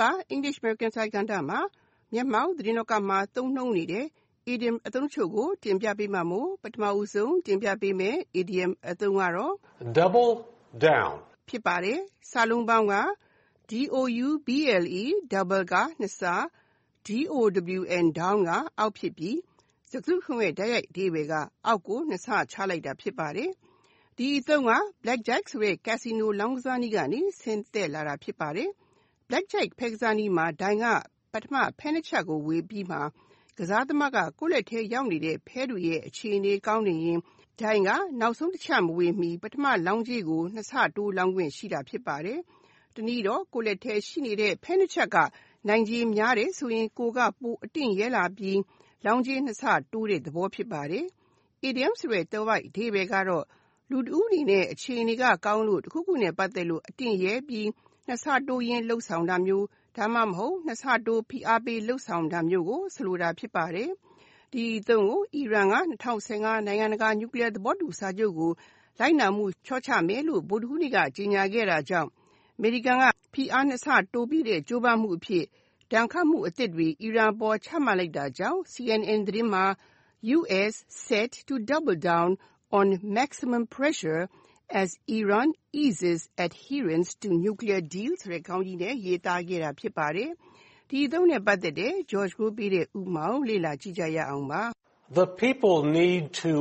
ပါ English American စာကဏ္ဍမှာ မျက်မှောက်သတင်းတော့ကမှာ သုံးနှုန်းနေတဲ့ idiom အသုံးချို့ကို တင်ပြပေးမှာမို့ ပထမဦးဆုံး တင်ပြပေးမယ် idiom အသုံးကတော့ double down ဖြစ်ပါတယ်စာလုံးပေါင်းက double ကနှစ်ဆ down ကအောက်ဖြစ်ပြီးစကားစုတခုလုံးရဲ့တိုက်ရိုက်အဓိပ္ပါယ်ကအောက်ကိုနှစ်ဆချလိုက်တာဖြစ်ပါတယ်ဒီအသုံးက blackjack ဆိုတဲ့ casino လောင်းကစားနည်းကနေဆင်းသက်လာတာဖြစ်ပါတယ် blackjack ဖဲကစားနည်းမှာ ဒိုင်က ပထမ ဖဲနှစ်ချပ်ကို ဝေပြီးမှ ကစားသမားက ကိုယ့်လက်ထဲရောက်နေတဲ့ ဖဲတွေရဲ့ အခြေအနေကောင်းနေရင် ဒိုင်က နောက်ဆုံးတစ်ချပ်မဝေမီ ပထမလောင်းကြေးကို နှစ်ဆတိုးလောင်းခွင့် ရှိတာဖြစ်ပါတယ်။တနည်းတော့ ကိုယ့်လက်ထဲရှိနေတဲ့ ဖဲနှစ်ချပ်က နိုင်ခြေများတယ်ဆိုရင် ကိုယ်က ပိုအတင့်ရဲလာပြီး လောင်းကြေးနှစ်ဆတိုးတဲ့သဘော ဖြစ်ပါတယ်။ Idiom ဆိုတဲ့သွယ်ဝိုက်အဓိပ္ပါယ်ကတော့ လူတဦးအနေနဲ့ အခြေအနေကကောင်းလို့ တခုခုနဲ့ ပတ်သက်လို့ အတင့်ရဲပြီး နှစ်ဆတိုးရင်းလှုပ်ဆောင်တာမျိုးဒါမှမဟုတ်နှစ်ဆတိုးဖိအားပေးလှုပ်ဆောင်တာမျိုးကိုဆိုလိုတာဖြစ်ပါတယ်။ဒီအသုံးကိုအီရန်က2015နိုင်ငံတကာနျူကလ িয়ার သဘောတူစာချုပ်ကိုလိုက်နာမှုလျှော့ချမယ်လို့ဗုဒ္ဓဟူးနေ့ကကြေညာခဲ့တာကြောင့်အမေရိကန်ကဖိအားနှစ်ဆတိုးပြီးတဲ့ကြိုးပမ်းမှုအဖြစ်ဒဏ်ခတ်မှုအသစ်တွေအီရန်အပေါ်ချမှတ်လိုက်တာကြောင့် CNN သတင်းမှာ US set to double down on maximum pressure as Iran eases adherence to nuclear deal ဆိုတဲ့ခေါင်းကြီးနဲ့ရေးသားခဲ့တာဖြစ်ပါတယ်။ဒီအသုံးနဲ့ပတ်သက်တဲ့ George ကိုပေးတဲ့ဥပမာကိုလေ့လာကြည့်ကြရအောင်ပါ။ The people need to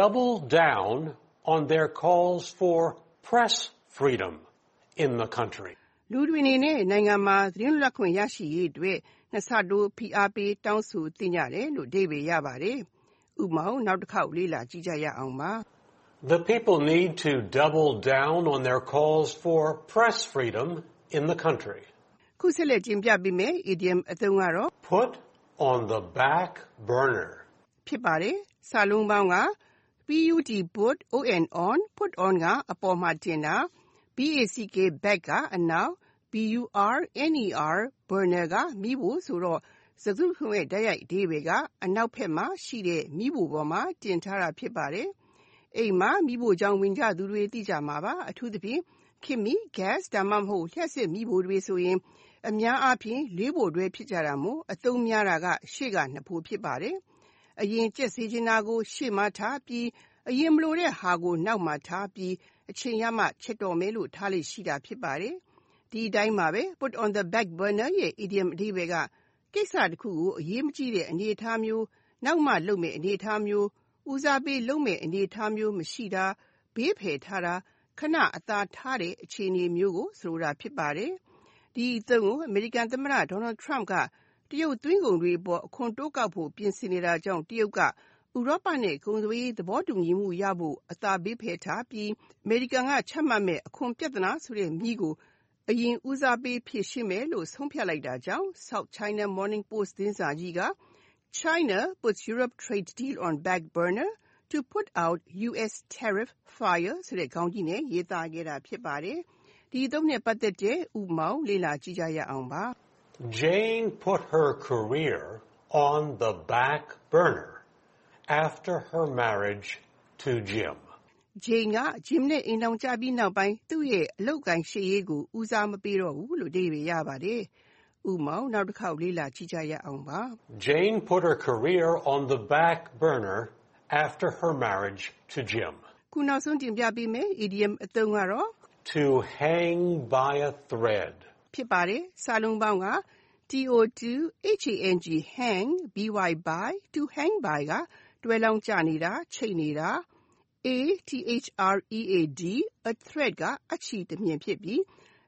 double down on their calls for press freedom in the country. လူတွေအနေနဲ့နိုင်ငံမှာသတင်းလွတ်လပ်ခွင့်ရရှိရေးအတွက်နှစ်ဆတိုးဖိအားပေးတောင်းဆိုသင့်ကြတယ်လို့အဓိပ္ပာယ်ရပါတယ်။ဥပမာကိုနောက်တစ်ခေါက်လေ့လာကြည့်ကြရအောင်ပါ။ The people need to double down on their calls for press freedom in the country. ခုဆက်လက်တင်ပြပေးမယ့် idiom အသုံးကတော့ Put on the back burner. ဖြစ်ပါတယ်။စာလုံးပေါင်းက put on on put on ကအပေါ်မှာတင်တာ back ကအနောက် burner burner ကမီးဖိုဆိုတော့စကားစုတခုလုံးရဲ့တိုက်ရိုက်အဓိပ္ပါယ်ကအနောက်ဘက်မှာရှိတဲ့မီးဖိုပေါ်မှာတင်ထားတာဖြစ်ပါတယ်။ အိမ်မှာ မီးဖိုချောင်ဝင်ကြသူတွေ သိကြမှာပါ။အထူးသဖြင့် ခေတ်မီ gas ဒါမှမဟုတ် လျှပ်စစ်မီးဖိုတွေဆိုရင် အများအားဖြင့်လေးဖိုတွဲ ဖြစ်ကြတာမို့ အသုံးများတာက ရှေ့ကနှစ်ဖို ဖြစ်ပါတယ်။အရင်ကျက်စေချင်တာကို ရှေ့မှာထားပြီး အရင်မလိုတဲ့ဟာကို နောက်မှာထားပြီး အချိန်ရမှ ချက်တော့မယ်လို့ ထားလေ့ရှိတာ ဖြစ်ပါတယ်။ဒီအတိုင်းပါပဲ put on the back burner ရဲ့ idiom အဓိပ္ပာယ်က ကိစ္စတစ်ခုကို အရေးမကြီးတဲ့ အနေအထားမျိုး နောက်မှလုပ်မယ့် အနေအထားမျိုး ဦးစားပေးလုပ်မယ့် အနေအထားမျိုးမရှိတာ ဘေးဖယ်ထားတာ ခဏအသာထားတဲ့ အခြေအနေမျိုးကို ဆိုလိုတာ ဖြစ်ပါတယ်။ဒီအသုံးကို အမေရိကန်သမ္မတ Donald Trump က တရုတ်သွင်းကုန်တွေအပေါ် အခွန်တိုးကောက်ဖို့ ပြင်ဆင်နေတာကြောင့် တရုတ်က ဥရောပနဲ့ ကုန်သွယ်ရေး သဘောတူညီမှုရဖို့ အသာဘေးဖယ်ထားပြီး အမေရိကန်က ချမှတ်မယ့် အခွန်ပြဿနာဆိုတဲ့ မီးကို အရင်ဦးစားပေး ဖြေရှင်းမယ်လို့ ဆုံးဖြတ်လိုက်တာကြောင့် South China Morning Post သတင်းစာကြီးက China puts Europe trade deal on back burner to put out US tariff fire ဆိုတဲ့ခေါင်းကြီးနဲ့ရေးသားခဲ့တာဖြစ်ပါတယ်။ဒီအသုံးနဲ့ပတ်သက်တဲ့ဥပမာကိုလေ့လာကြည့်ကြရအောင်ပါ။ Jane put her career on the back burner after her marriage to Jim. Jane က Jim နဲ့အိမ်ထောင်ကျပြီးနောက်ပိုင်းသူ့ရဲ့အလုပ်အကိုင်ရှေ့ရေးကိုဦးစားမပေးတော့ဘူးလို့အဓိပ္ပာယ်ရပါတယ်။ ဥပမာကိုနောက်တစ်ခေါက်လေ့လာကြည့်ကြရအောင်ပါ။ Jane put her career on the back burner after her marriage to Jim. ခုနောက်ဆုံးတင်ပြပေးမယ့် idiom အသုံးကတော့ To hang by a thread. ဖြစ်ပါတယ်။စာလုံးပေါင်းက hang by to hang by ကတွဲလောင်းကျနေတာချိတ်နေတာ a thread ကအချည်တမြင်ဖြစ်ပြီး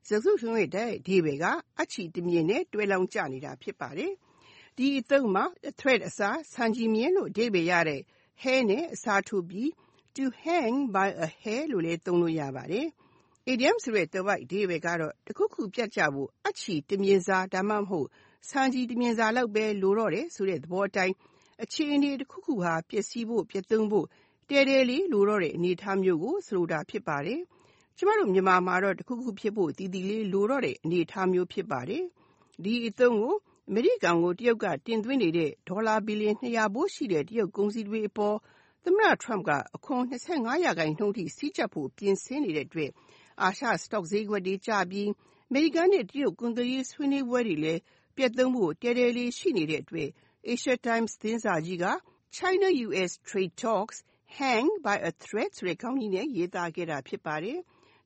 စကားစုတခုလုံးရဲ့တိုက်ရိုက်အဓိပ္ပါယ်ကအချည်တမြင်နဲ့တွဲလောင်းကျနေတာဖြစ်ပါတယ်။ဒီအသုံးမှာ thread အစားဆံချည်မျှင်လို့အဓိပ္ပါယ်ရတဲ့ hair နဲ့အစားထိုးပြီး to hang by a hair လို့လည်းသုံးလို့ရပါတယ်။ Idiom ဆိုတဲ့သွယ်ဝိုက်အဓိပ္ပါယ်ကတော့တခုခုပြတ်ကျဖို့အချည်တမြင်စာဒါမှမဟုတ်ဆံချည်တမြင်စာလောက်ပဲလိုတော့တယ်ဆိုတဲ့သဘောအတိုင်းအခြေအနေတခုခုဟာပျက်စီးဖို့ပျက်သုဉ်းဖို့တည်းတည်းလေးလိုတော့တဲ့အနေအထားမျိုးကိုဆိုလိုတာဖြစ်ပါတယ်။ ကျမတို့မြန်မာမှာတော့ တခုခုဖြစ်ဖို့တည်တည်လေးလိုတော့တဲ့ အနေအထားမျိုး ဖြစ်ပါတယ်။ဒီအသုံးကို အမေရိကန်ကို တရုတ်က တင်သွင်းနေတဲ့ ဒေါ်လာဘီလီယံ200ဘိုးရှိတဲ့ တရုတ်ကုန်စည်တွေအပေါ် သမ္မတ Trump က အခွန်25ရာခိုင်နှုန်းထိ စည်းကြပ်ဖို့ ပြင်ဆင်နေတဲ့အတွက် အာရှ stock ဈေးကွက်တွေကျပြီး အမေရိကန်နဲ့ တရုတ် ကုန်သွယ်ရေး ဆွေးနွေးပွဲတွေလည်း ပျက်သုဉ်းဖို့တဲတဲလေး ရှိနေတဲ့အတွက် Asia Times သတင်းစာကြီးက China-US trade talks hang by a thread ဆိုတဲ့ ခေါင်းကြီးနဲ့ ရေးသားခဲ့တာ ဖြစ်ပါတယ်။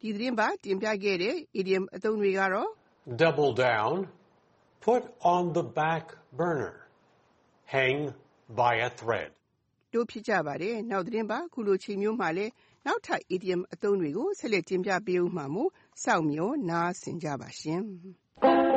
ဒီသတင်းပတ်တင်ပြခဲ့တဲ့ idiom အသုံးတွေကတော့ double down, put on the back burner, hang by a thread တို့ဖြစ်ကြပါတယ်။နောက်သတင်းပတ်ခုလိုချိန်မျိုးမှာလဲနောက်ထပ် idiom အသုံးတွေကိုဆက်လက်တင်ပြပေးဦးမှာမို့စောင့်မျှော်နားဆင်ကြပါရှင်။